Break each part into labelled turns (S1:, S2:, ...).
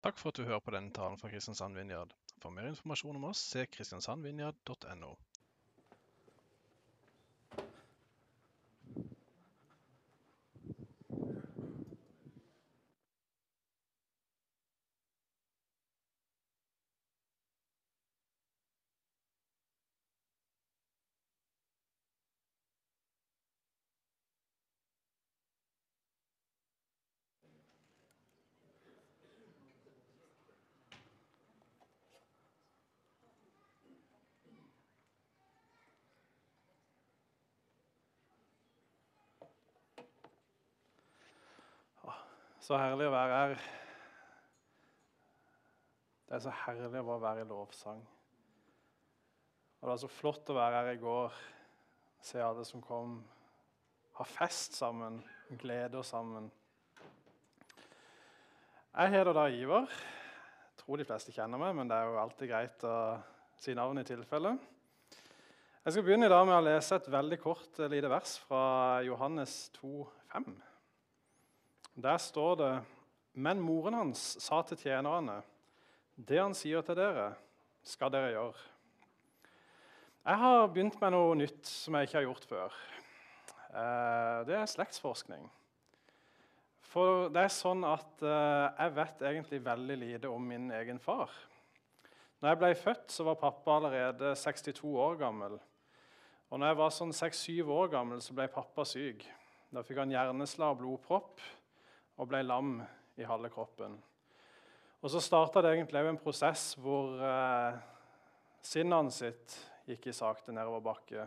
S1: Takk for at du hører på denne talen fra Kristiansand Vinjard. For mer informasjon om oss, se kristiansandvinjard.no. Så herlig å være her. Det er så herlig å bare være i lovsang. Og Det var så flott å være her i går, se alle som kom, ha fest sammen, glede oss sammen. Jeg heter da Ivar. Jeg tror de fleste kjenner meg, men det er jo alltid greit å si navnet i tilfelle. Jeg skal begynne i dag med å lese et veldig kort lite vers fra Johannes 2, 5. Der står det Men moren hans sa til tjenerne, det han sier til dere, skal dere gjøre. Jeg har begynt med noe nytt som jeg ikke har gjort før. Eh, det er slektsforskning. For det er sånn at eh, jeg vet egentlig veldig lite om min egen far. Når jeg ble født, så var pappa allerede 62 år gammel. Og når jeg var sånn 6-7 år gammel, så ble pappa syk. Da fikk han hjerneslag og blodpropp og ble lam i halve kroppen. Og Så starta det egentlig en prosess hvor eh, sinnet hans sitt gikk i sakte nedoverbakke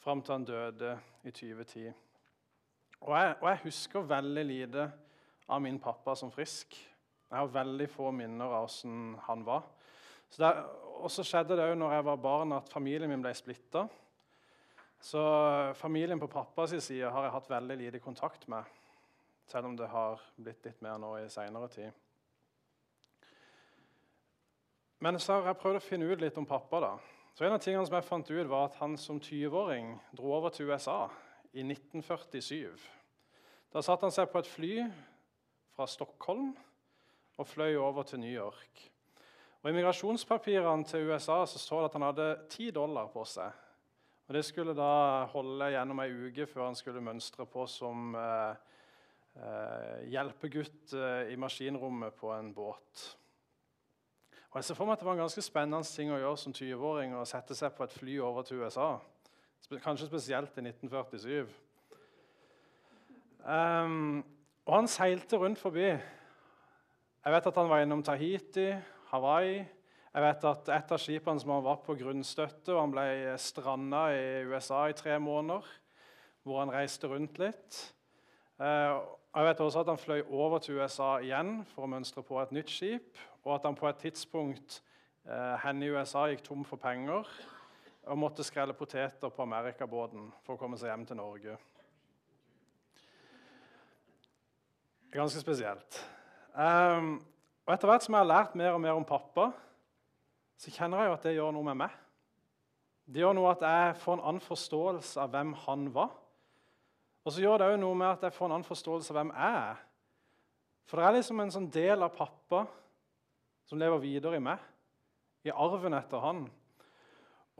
S1: fram til han døde i 2010. Og jeg, og jeg, husker veldig lite av min pappa som frisk. Jeg har veldig få minner av hvordan han var. Så og så skjedde det òg når jeg var barn, at familien min ble splitta. Så familien på pappas side har jeg hatt veldig lite kontakt med selv om det har blitt litt mer nå i seinere tid. Men så har jeg prøvd å finne ut litt om pappa. da. Så En av tingene som jeg fant ut, var at han som 20-åring dro over til USA i 1947. Da satte han seg på et fly fra Stockholm og fløy over til New York. Og I migrasjonspapirene til USA så står det at han hadde 10 dollar på seg. Og Det skulle da holde gjennom ei uke før han skulle mønstre på som eh, hjelpegutt eh, i maskinrommet på en båt. Og jeg ser for meg at Det var en ganske spennende ting å gjøre som 20-åring. å sette seg på et fly over til USA. Kanskje spesielt i 1947. Um, ehm, og han seilte rundt forbi. Jeg vet at han var innom Tahiti, Hawaii. Jeg vet at Et av skipene som han var på grunnstøtte, og han ble stranda i USA i tre måneder, hvor han reiste rundt litt. Uh, jeg vet også at han fløy over til USA igjen for å mønstre på et nytt skip, og at han på et tidspunkt eh, hen i USA gikk tom for penger og måtte skrelle poteter på amerikabåten for å komme seg hjem til Norge. Ganske spesielt. Um, og Etter hvert som jeg har lært mer og mer om pappa, så kjenner jeg jo at det gjør noe med meg. Det gjør noe at jeg får en annen forståelse av hvem han var. Og så gjør det òg noe med at jeg får en annen forståelse av hvem jeg er. For det er liksom en sånn del av pappa som lever videre i meg, i arven etter han.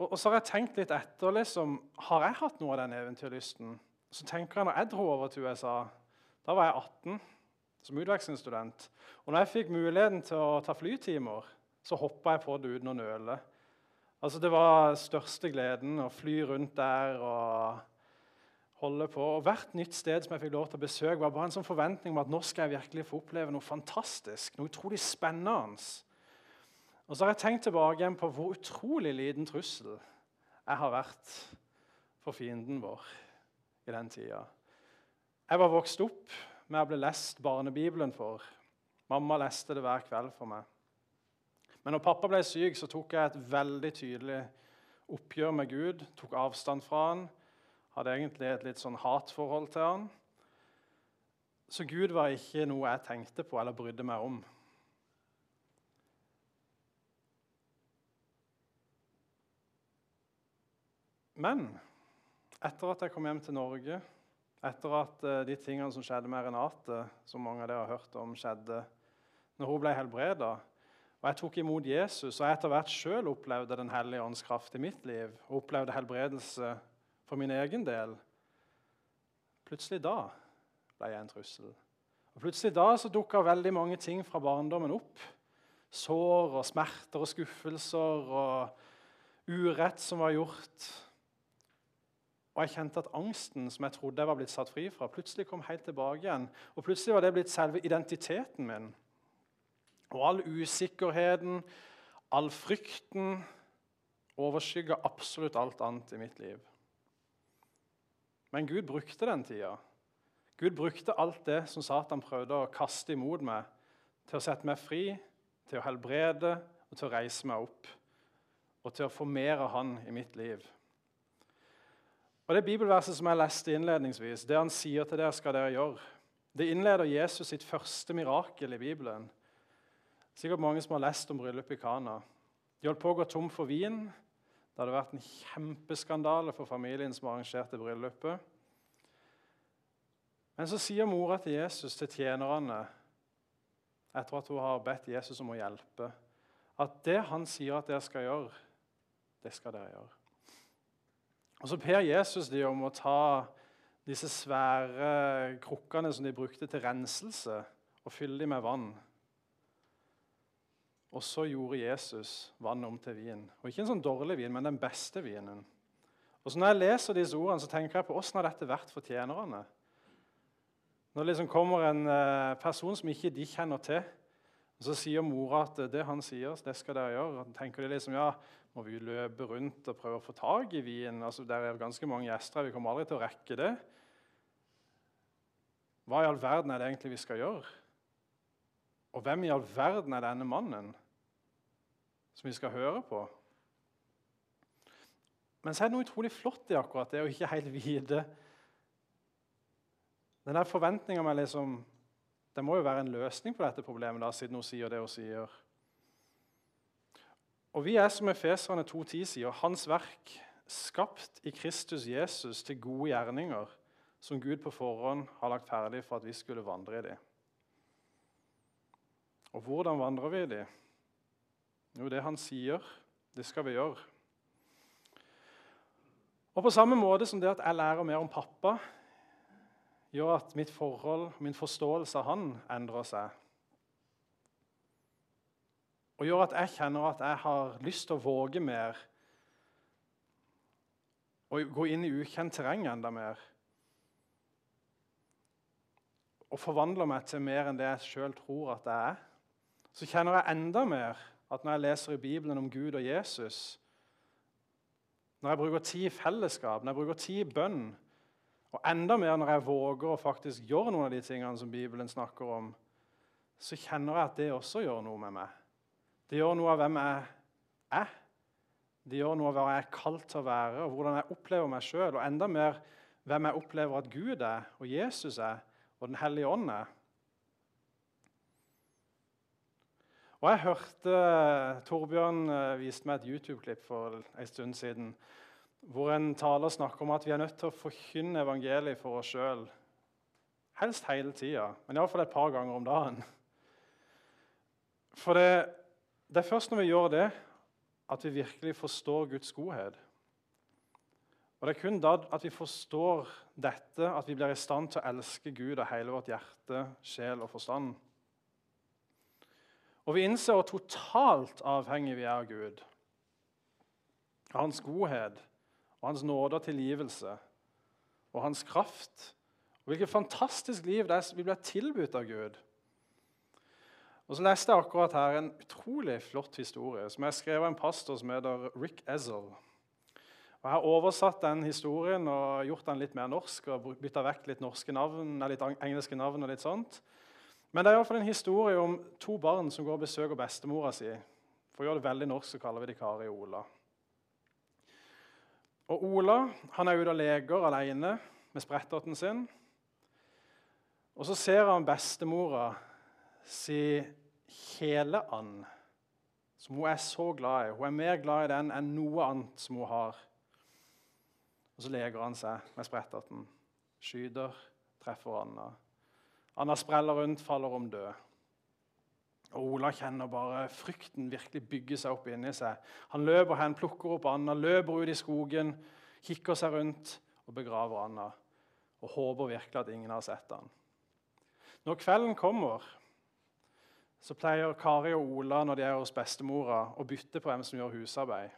S1: Og, og så har jeg tenkt litt etter. liksom, Har jeg hatt noe av den eventyrlysten? Så tenker jeg når jeg dro over til USA, da var jeg 18 som utvekslingsstudent. Og når jeg fikk muligheten til å ta flytimer, så hoppa jeg på det uten å nøle. Altså, Det var største gleden å fly rundt der og holde på. Og Hvert nytt sted som jeg fikk lov til å besøke, var bare en sånn forventning om at nå skal jeg virkelig få oppleve noe fantastisk, noe utrolig spennende. Og så har jeg tenkt tilbake igjen på hvor utrolig liten trussel jeg har vært for fienden vår i den tida. Jeg var vokst opp med å bli lest barnebibelen for. Mamma leste det hver kveld for meg. Men når pappa ble syk, så tok jeg et veldig tydelig oppgjør med Gud. Tok avstand fra han hadde egentlig et litt sånn hatforhold til han. Så Gud var ikke noe jeg tenkte på eller brydde meg om. Men etter at jeg kom hjem til Norge, etter at eh, de tingene som skjedde med Renate, som mange av dere har hørt om, skjedde når hun ble helbreda, og jeg tok imot Jesus, og jeg etter hvert sjøl opplevde Den hellige ånds kraft i mitt liv, og opplevde helbredelse for min egen del Plutselig da ble jeg en trussel. Og Plutselig da så dukka veldig mange ting fra barndommen opp. Sår og smerter og skuffelser og urett som var gjort. Og jeg kjente at angsten som jeg trodde jeg var blitt satt fri fra, plutselig kom helt tilbake igjen. Og plutselig var det blitt selve identiteten min. Og all usikkerheten, all frykten, overskygga absolutt alt annet i mitt liv. Men Gud brukte den tida. Gud brukte alt det som Satan prøvde å kaste imot meg, til å sette meg fri, til å helbrede og til å reise meg opp. Og til å få mer av Han i mitt liv. Og Det bibelverset som jeg leste innledningsvis, det han sier til dere, skal dere gjøre. Det innleder Jesus sitt første mirakel i Bibelen. Sikkert mange som har lest om bryllupet i Kana. De holdt på å gå tom for vin. Det hadde vært en kjempeskandale for familien som arrangerte bryllupet. Men så sier mora til Jesus til tjenerne etter at hun har bedt Jesus om å hjelpe, at det han sier at dere skal gjøre, det skal dere gjøre. Og Så ber Jesus de om å ta disse svære krukkene som de brukte til renselse, og fylle dem med vann. Og så gjorde Jesus vannet om til vin. Og Ikke en sånn dårlig vin, men den beste vinen. Og så Når jeg leser disse ordene, så tenker jeg på hvordan har dette vært for tjenerne. Når det liksom kommer en eh, person som ikke de kjenner til, og så sier mora at det han sier, det skal dere gjøre. Og tenker de liksom, ja, må vi løpe rundt og prøve å få tak i vin? Altså, det er ganske mange gjester. Vi kommer aldri til å rekke det. Hva i all verden er det egentlig vi skal gjøre? Og hvem i all verden er denne mannen som vi skal høre på? Men så er det noe utrolig flott i akkurat det å ikke helt vite Den der forventninga med liksom Det må jo være en løsning på dette problemet, da, siden hun sier det hun sier. Og vi er, som Efeserne 2.10 sier, hans verk, skapt i Kristus Jesus til gode gjerninger, som Gud på forhånd har lagt ferdig for at vi skulle vandre i dem. Og hvordan vandrer vi i dem? Jo, det han sier, det skal vi gjøre. Og På samme måte som det at jeg lærer mer om pappa, gjør at mitt forhold, min forståelse av han endrer seg, og gjør at jeg kjenner at jeg har lyst til å våge mer og gå inn i ukjent terreng enda mer. Og forvandler meg til mer enn det jeg sjøl tror at jeg er. Så kjenner jeg enda mer at når jeg leser i Bibelen om Gud og Jesus, når jeg bruker tid i fellesskap, når jeg bruker tid i bønn, og enda mer når jeg våger å faktisk gjøre noen av de tingene som Bibelen snakker om, så kjenner jeg at det også gjør noe med meg. Det gjør noe av hvem jeg er. Det gjør noe av hva jeg er kalt til å være, og hvordan jeg opplever meg sjøl. Og enda mer hvem jeg opplever at Gud er, og Jesus er, og Den hellige ånd er. Og Jeg hørte Torbjørn eh, viste meg et YouTube-klipp for en stund siden hvor en taler snakker om at vi er nødt til å forkynne evangeliet for oss sjøl. Helst hele tida, men iallfall et par ganger om dagen. For det, det er først når vi gjør det, at vi virkelig forstår Guds godhet. Og Det er kun da at vi forstår dette, at vi blir i stand til å elske Gud av hele vårt hjerte, sjel og forstand. Og vi innser hvor totalt avhengig vi er av Gud, av Hans godhet og Hans nåde og tilgivelse og Hans kraft. Og Hvilket fantastisk liv det er vi blir tilbudt av Gud. Og så leste jeg akkurat her en utrolig flott historie som er skrevet av en pastor som heter Rick Ezzel. Og Jeg har oversatt den historien og gjort den litt mer norsk og bytta vekk litt norske navn, litt engelske navn. og litt sånt. Men det er i hvert fall en historie om to barn som går og besøker bestemora si. For å gjøre det veldig norsk så kaller vi de Kari og Ola. Og Ola han er ute og leker alene med spretterten sin. Og så ser han bestemora si kjeleand, som hun er så glad i. Hun er mer glad i den enn noe annet som hun har. Og så leker han seg med spretterten. Skyter, treffer Anna. Anna spreller rundt, faller om død. Og Ola kjenner bare frykten virkelig bygge seg opp inni seg. Han løper hen, plukker opp Anna, løper ut i skogen, kikker seg rundt og begraver Anna. Og håper virkelig at ingen har sett han. Når kvelden kommer, så pleier Kari og Ola når de er hos bestemora, å bytte på hvem som gjør husarbeid.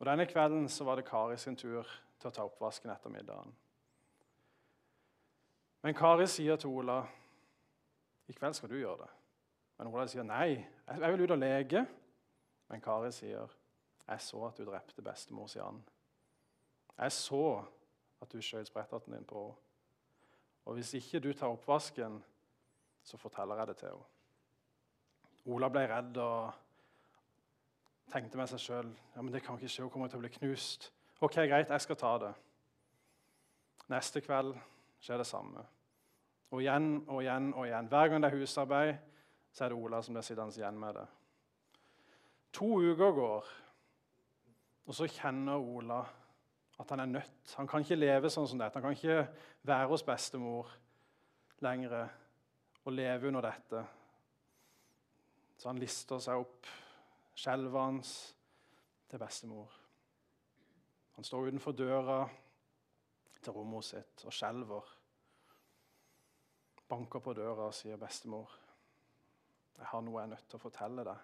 S1: Og Denne kvelden så var det Kari sin tur til å ta oppvasken etter middagen. Men Kari sier til Ola i kveld skal du gjøre det. Men Ola sier nei, jeg vil ut og leke. Men Kari sier jeg så at du drepte bestemor si Ann. Jeg så at du skjøt spretterten din på henne. Og hvis ikke du tar oppvasken, så forteller jeg det til henne. Ola ble redd og tenkte med seg sjøl ja, men det kan ikke skje, hun kommer til å bli knust. Ok, greit, jeg skal ta det. Neste kveld skjer det samme. Og igjen og igjen og igjen. Hver gang det er husarbeid, så er det Ola som blir sittende igjen med det. To uker går, og så kjenner Ola at han er nødt. Han kan ikke leve sånn som dette. Han kan ikke være hos bestemor lenger og leve under dette. Så han lister seg opp, skjelvende til bestemor. Han står utenfor døra til rommet sitt og skjelver. Banker på døra og sier, 'Bestemor, jeg har noe jeg er nødt til å fortelle deg.'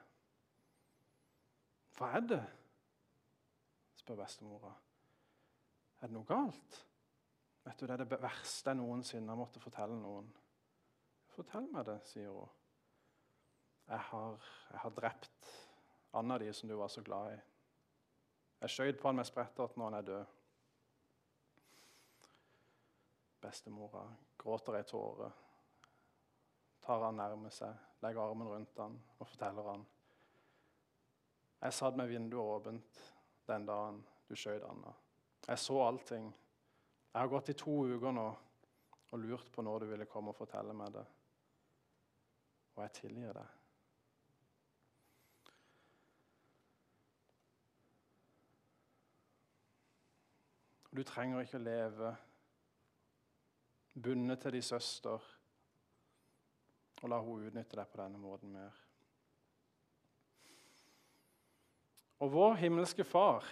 S1: 'Hva er det?' spør bestemora. 'Er det noe galt?' Vet du, Det er det verste jeg noensinne har måttet fortelle noen. 'Fortell meg det', sier hun. Jeg har, jeg har drept Anna di, som du var så glad i. Jeg skjøt på han med sprettert når han er død. Bestemora gråter ei tåre, tar han nærme seg, legger armen rundt han og forteller han. Jeg satt med vinduet åpent den dagen du skjøt Anna. Jeg så allting. Jeg har gått i to uker nå og lurt på når du ville komme og fortelle meg det. Og jeg tilgir deg. Du trenger ikke å leve bundet til din søster og la hun utnytte deg på denne måten mer. Og vår himmelske far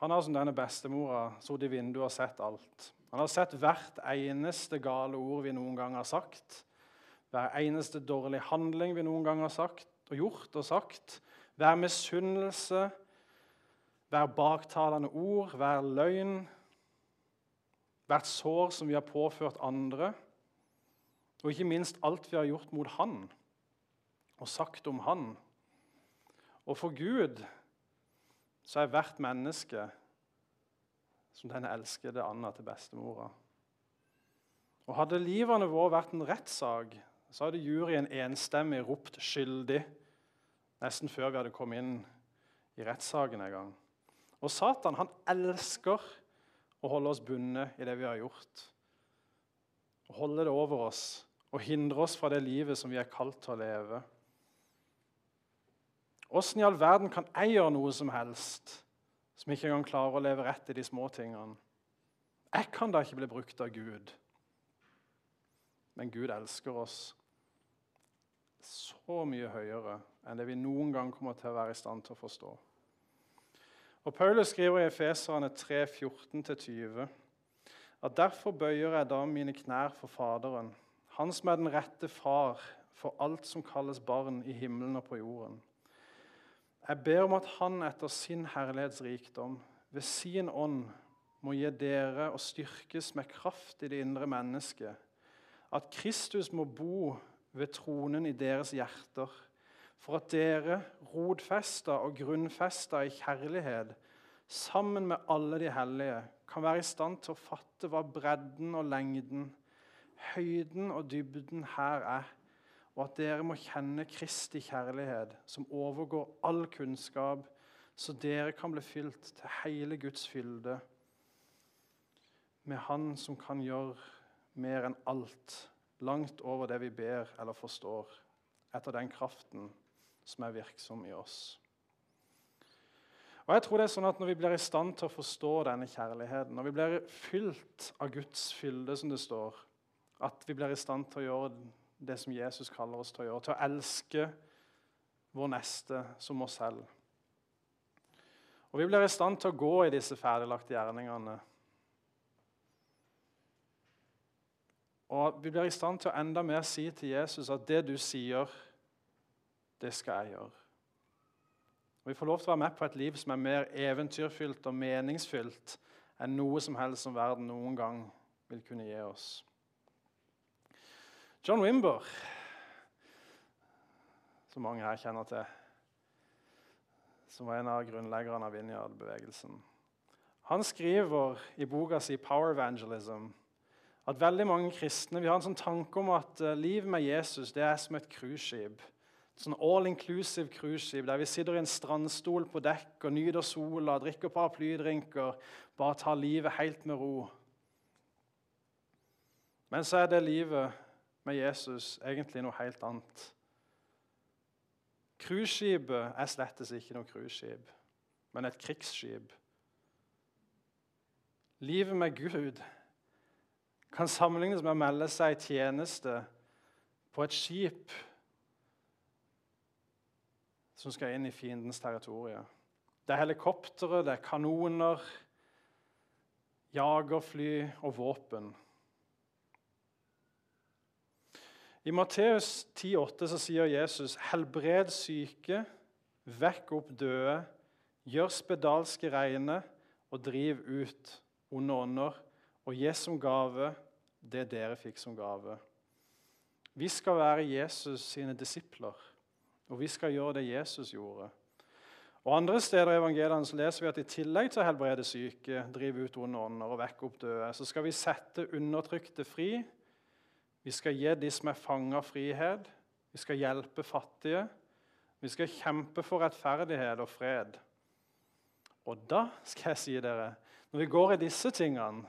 S1: han har som denne bestemora sittet i vinduet og sett alt. Han har sett hvert eneste gale ord vi noen gang har sagt. Hver eneste dårlig handling vi noen gang har sagt og gjort og sagt. Hver misunnelse, hver baktalende ord, hver løgn. Hvert sår som vi har påført andre. Og ikke minst alt vi har gjort mot Han og sagt om Han. Og for Gud så er hvert menneske som denne elskede Anna til bestemora. Og Hadde livene våre vært en rettssak, så hadde juryen enstemmig ropt 'skyldig' nesten før vi hadde kommet inn i rettssaken en gang. Og Satan han elsker å holde oss bundet i det vi har gjort. Å holde det over oss og hindre oss fra det livet som vi er kalt til å leve. Åssen i all verden kan jeg gjøre noe som helst som ikke engang klarer å leve rett i de små tingene? Jeg kan da ikke bli brukt av Gud. Men Gud elsker oss så mye høyere enn det vi noen gang kommer til å være i stand til å forstå. Og Paulus skriver i Efeserne 3, 14-20 at derfor bøyer jeg da mine knær for Faderen, han som er den rette far for alt som kalles barn i himmelen og på jorden. Jeg ber om at Han etter sin herlighetsrikdom ved sin ånd må gi dere å styrkes med kraft i det indre mennesket, at Kristus må bo ved tronen i deres hjerter, for at dere, rodfesta og grunnfesta i kjærlighet, sammen med alle de hellige, kan være i stand til å fatte hva bredden og lengden, høyden og dybden her er og at dere må kjenne Kristi kjærlighet, som overgår all kunnskap, så dere kan bli fylt til hele Guds fylde med Han som kan gjøre mer enn alt, langt over det vi ber eller forstår, etter den kraften som er virksom i oss. Og jeg tror det er sånn at Når vi blir i stand til å forstå denne kjærligheten, når vi blir fylt av Guds fylde, som det står, at vi blir i stand til å gjøre det som Jesus kaller oss til å gjøre. Til å elske vår neste som oss selv. Og vi blir i stand til å gå i disse ferdiglagte gjerningene. Og vi blir i stand til å enda mer si til Jesus at det du sier, det skal jeg gjøre. Og Vi får lov til å være med på et liv som er mer eventyrfylt og meningsfylt enn noe som helst som verden noen gang vil kunne gi oss. John Wimber, som mange her kjenner til, som var en av grunnleggerne av Vinjard-bevegelsen, han skriver i boka si 'Power Evangelism' at veldig mange kristne vi har en sånn tanke om at uh, livet med Jesus det er som et cruiseskip. Sånn all inclusive cruiseskip der vi sitter i en strandstol på dekk og nyter sola, drikker paraplydrinker, bare tar livet helt med ro. Men så er det livet med Jesus egentlig noe helt annet. Cruiseskipet er slettes ikke noe cruiseskip, men et krigsskip. Livet med Gud kan sammenlignes med å melde seg i tjeneste på et skip som skal inn i fiendens territorium. Det er helikoptre, det er kanoner, jagerfly og våpen. I Matteus 10,8 så sier Jesus.: Helbred syke, vekk opp døde, gjør spedalske reine og driv ut onde ånder, og gi som gave det dere fikk som gave. Vi skal være Jesus sine disipler, og vi skal gjøre det Jesus gjorde. Og Andre steder i evangeliene så leser vi at i tillegg til å helbrede syke, drive ut onde ånder og vekke opp døde, så skal vi sette undertrykte fri vi skal gi de som er fanga, frihet. Vi skal hjelpe fattige. Vi skal kjempe for rettferdighet og fred. Og da skal jeg si dere, når vi går i disse tingene,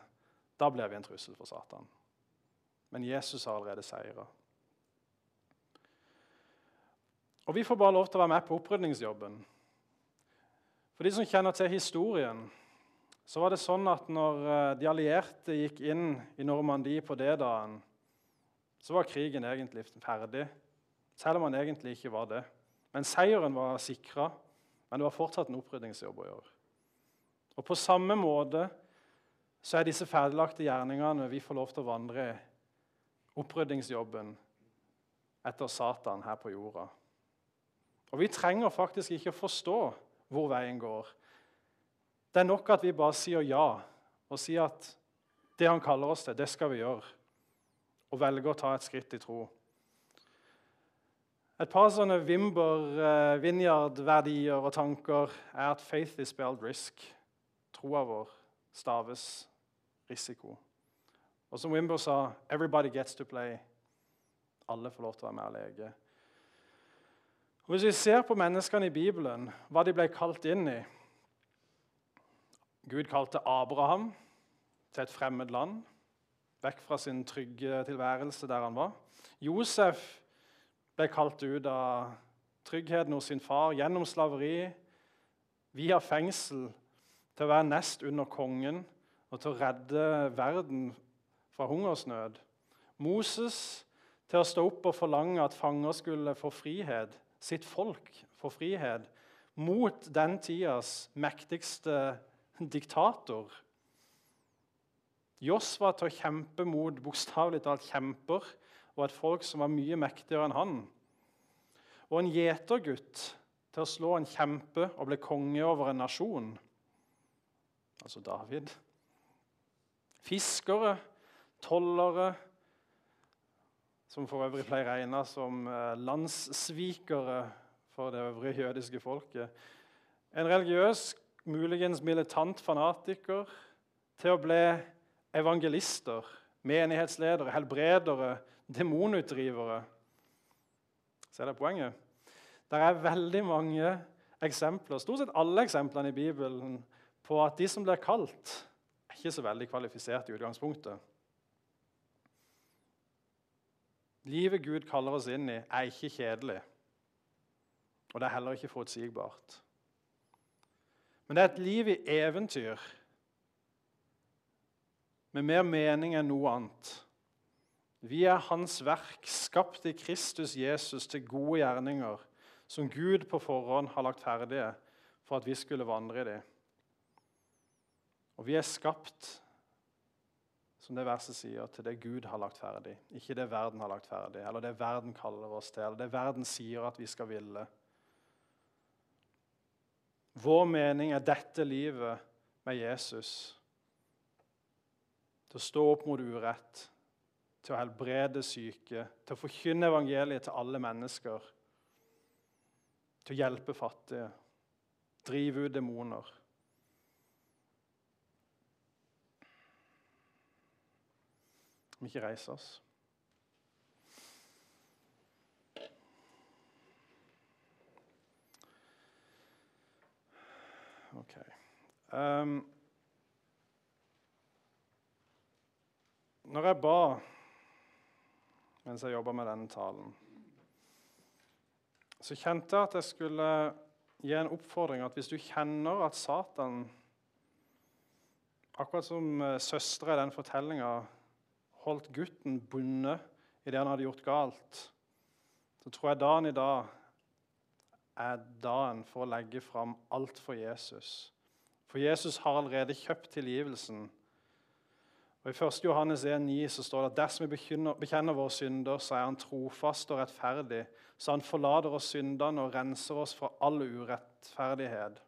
S1: da blir vi en trussel for Satan. Men Jesus har allerede seira. Og vi får bare lov til å være med på opprydningsjobben. For de som kjenner til historien, så var det sånn at når eh, de allierte gikk inn i Normandie på D-dagen, så var krigen egentlig ferdig, selv om han egentlig ikke var det. Men seieren var sikra, men det var fortsatt en opprydningsjobb å gjøre. Og På samme måte så er disse ferdiglagte gjerningene vi får lov til å vandre i, opprydningsjobben etter Satan her på jorda. Og Vi trenger faktisk ikke å forstå hvor veien går. Det er nok at vi bare sier ja og sier at det han kaller oss til, det skal vi gjøre og velger å ta et skritt i tro. Et par sånne Wimber, eh, Vinjard-verdier og tanker er at 'faith is spelled risk'. Troa vår staves risiko. Og som Wimber sa 'everybody gets to play'. Alle får lov til å være med og leke. Hvis vi ser på menneskene i Bibelen, hva de ble kalt inn i Gud kalte Abraham til et fremmed land vekk fra sin trygge tilværelse der han var. Josef ble kalt ut av tryggheten hos sin far gjennom slaveri, via fengsel, til å være nest under kongen og til å redde verden fra hungersnød. Moses til å stå opp og forlange at fanger skulle få frihet, sitt folk få frihet, mot den tidas mektigste diktator Josva til å kjempe mot bokstavelig talt kjemper og et folk som var mye mektigere enn han. Og en gjetergutt til å slå en kjempe og bli konge over en nasjon. Altså David. Fiskere, tollere, som for øvrig pleier regna som eh, landssvikere for det øvrige jødiske folket. En religiøs, muligens militant fanatiker til å bli evangelister, menighetsledere, helbredere, demonutdrivere. Ser dere poenget? Det er veldig mange eksempler, stort sett alle eksemplene i Bibelen, på at de som blir kalt, er ikke så veldig kvalifisert i utgangspunktet. Livet Gud kaller oss inn i, er ikke kjedelig. Og det er heller ikke forutsigbart. Men det er et liv i eventyr med mer mening enn noe annet. Vi er Hans verk, skapt i Kristus Jesus til gode gjerninger, som Gud på forhånd har lagt ferdige for at vi skulle vandre i dem. Og vi er skapt, som det verset sier, til det Gud har lagt ferdig. Ikke det verden har lagt ferdig, eller det verden kaller oss til, eller det verden sier at vi skal ville. Vår mening er dette livet med Jesus. Til å stå opp mot urett, til å helbrede syke, til å forkynne evangeliet til alle mennesker. Til å hjelpe fattige, drive ut demoner. Vi ikke reise oss. Ok. Um, når jeg ba mens jeg jobba med denne talen, så kjente jeg at jeg skulle gi en oppfordring at hvis du kjenner at Satan Akkurat som uh, søstre i den fortellinga holdt gutten bundet i det han hadde gjort galt, så tror jeg dagen i dag er dagen for å legge fram alt for Jesus. For Jesus har allerede kjøpt tilgivelsen. Og I 1. Johannes 1,9 så står det at dersom vi bekjenner, våre synder, så er han trofast og rettferdig, så han forlater oss syndene og renser oss fra all urettferdighet.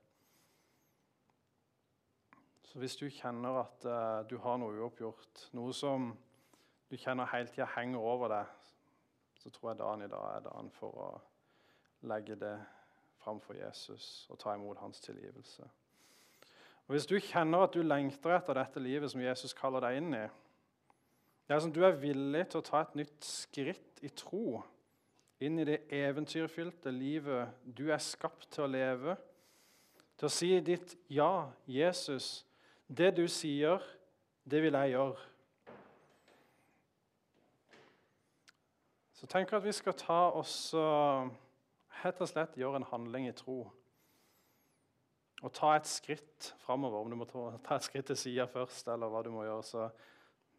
S1: Så hvis du kjenner at uh, du har noe uoppgjort, noe som du kjenner hele tida henger over deg, så tror jeg dagen i dag er dagen for å legge det framfor Jesus og ta imot hans tilgivelse. Og Hvis du kjenner at du lengter etter dette livet som Jesus kaller deg inn i, det er som du er villig til å ta et nytt skritt i tro inn i det eventyrfylte livet du er skapt til å leve, til å si ditt 'ja, Jesus', det du sier, det vil jeg gjøre. Så tenk at vi skal ta oss og rett og slett gjøre en handling i tro. Og ta et skritt framover, om du må ta et skritt til sida først. eller hva du må gjøre. Så.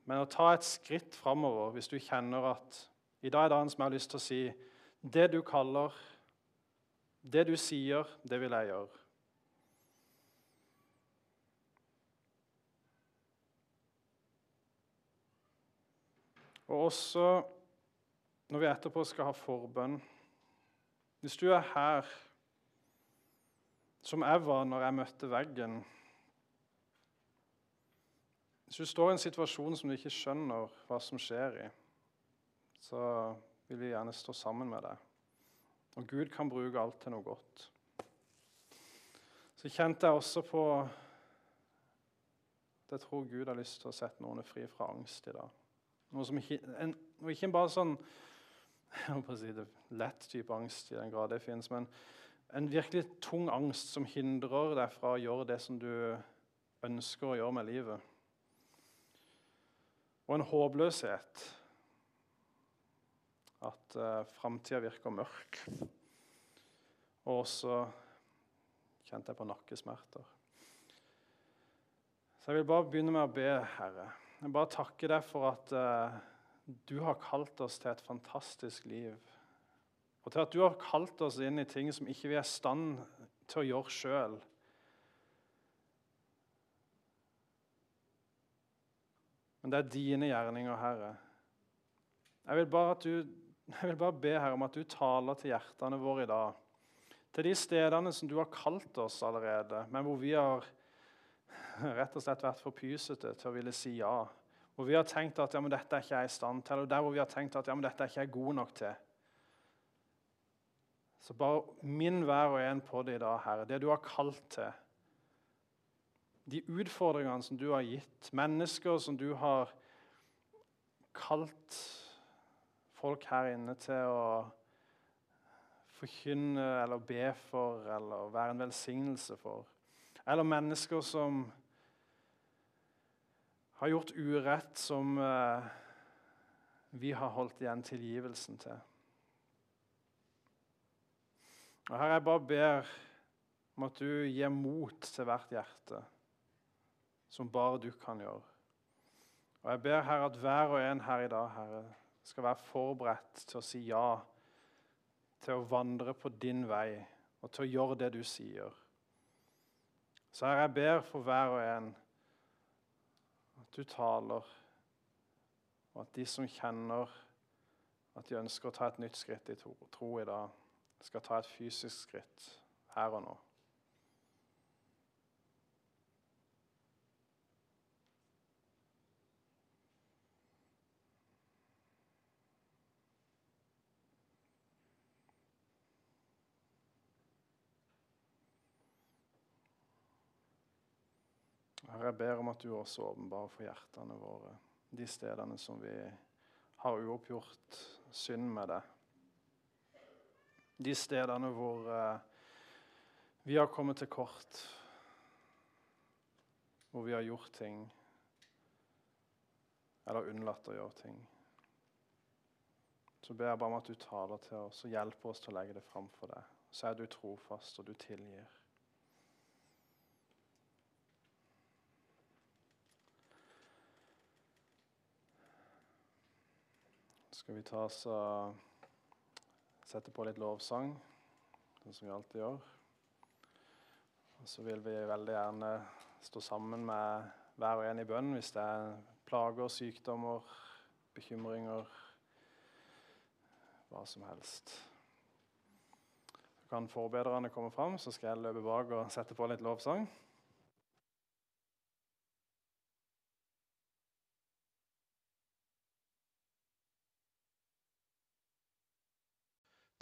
S1: Men å ta et skritt framover hvis du kjenner at i dag er dagen som jeg har lyst til å si det du kaller, det du sier, det vil jeg gjøre. Og også når vi etterpå skal ha forbønn hvis du er her som jeg var når jeg møtte veggen Hvis du står i en situasjon som du ikke skjønner hva som skjer i, så vil vi gjerne stå sammen med deg. Og Gud kan bruke alt til noe godt. Så kjente jeg også på at jeg tror Gud har lyst til å sette noen fri fra angst i dag. Noe som ikke, en, ikke bare sånn jeg å si det, lett type angst, i den grad det finnes, men en virkelig tung angst som hindrer deg fra å gjøre det som du ønsker å gjøre med livet. Og en håpløshet. At uh, framtida virker mørk. Og også kjente jeg på nakkesmerter. Så jeg vil bare begynne med å be, Herre. Jeg bare takker deg for at uh, du har kalt oss til et fantastisk liv. Og til at du har kalt oss inn i ting som ikke vi er i stand til å gjøre sjøl. Men det er dine gjerninger, Herre. Jeg vil, du, jeg vil bare be Herre om at du taler til hjertene våre i dag. Til de stedene som du har kalt oss allerede, men hvor vi har rett og slett vært for pysete til å ville si ja. Hvor vi har tenkt at ja, men dette er ikke jeg i stand til, og der hvor vi har tenkt at ja, men dette er ikke jeg god nok til. Så bare minn hver og en på det i dag, Herre, det du har kalt til. De utfordringene som du har gitt, mennesker som du har kalt folk her inne til å forkynne eller be for eller være en velsignelse for. Eller mennesker som har gjort urett som eh, vi har holdt igjen tilgivelsen til. Og Her jeg bare ber om at du gir mot til hvert hjerte, som bare du kan gjøre. Og Jeg ber her at hver og en her i dag Herre, skal være forberedt til å si ja, til å vandre på din vei og til å gjøre det du sier. Så her jeg ber for hver og en at du taler, og at de som kjenner at de ønsker å ta et nytt skritt i tro, tro i dag, skal ta et fysisk skritt her og nå. Herre, jeg ber om at du også åpenbarer for hjertene våre de stedene som vi har uoppgjort synd med deg. De stedene hvor eh, vi har kommet til kort, hvor vi har gjort ting eller unnlatt å gjøre ting. Så ber jeg bare om at du taler til oss og hjelper oss til å legge det fram for deg. Så er du trofast, og du tilgir. skal vi ta oss og sette på litt lovsang, sånn som vi alltid gjør. Og så vil vi veldig gjerne stå sammen med hver og en i bønn hvis det er plager, sykdommer, bekymringer, hva som helst. Så kan forbedrerne komme fram, så skal jeg løpe bak og sette på litt lovsang.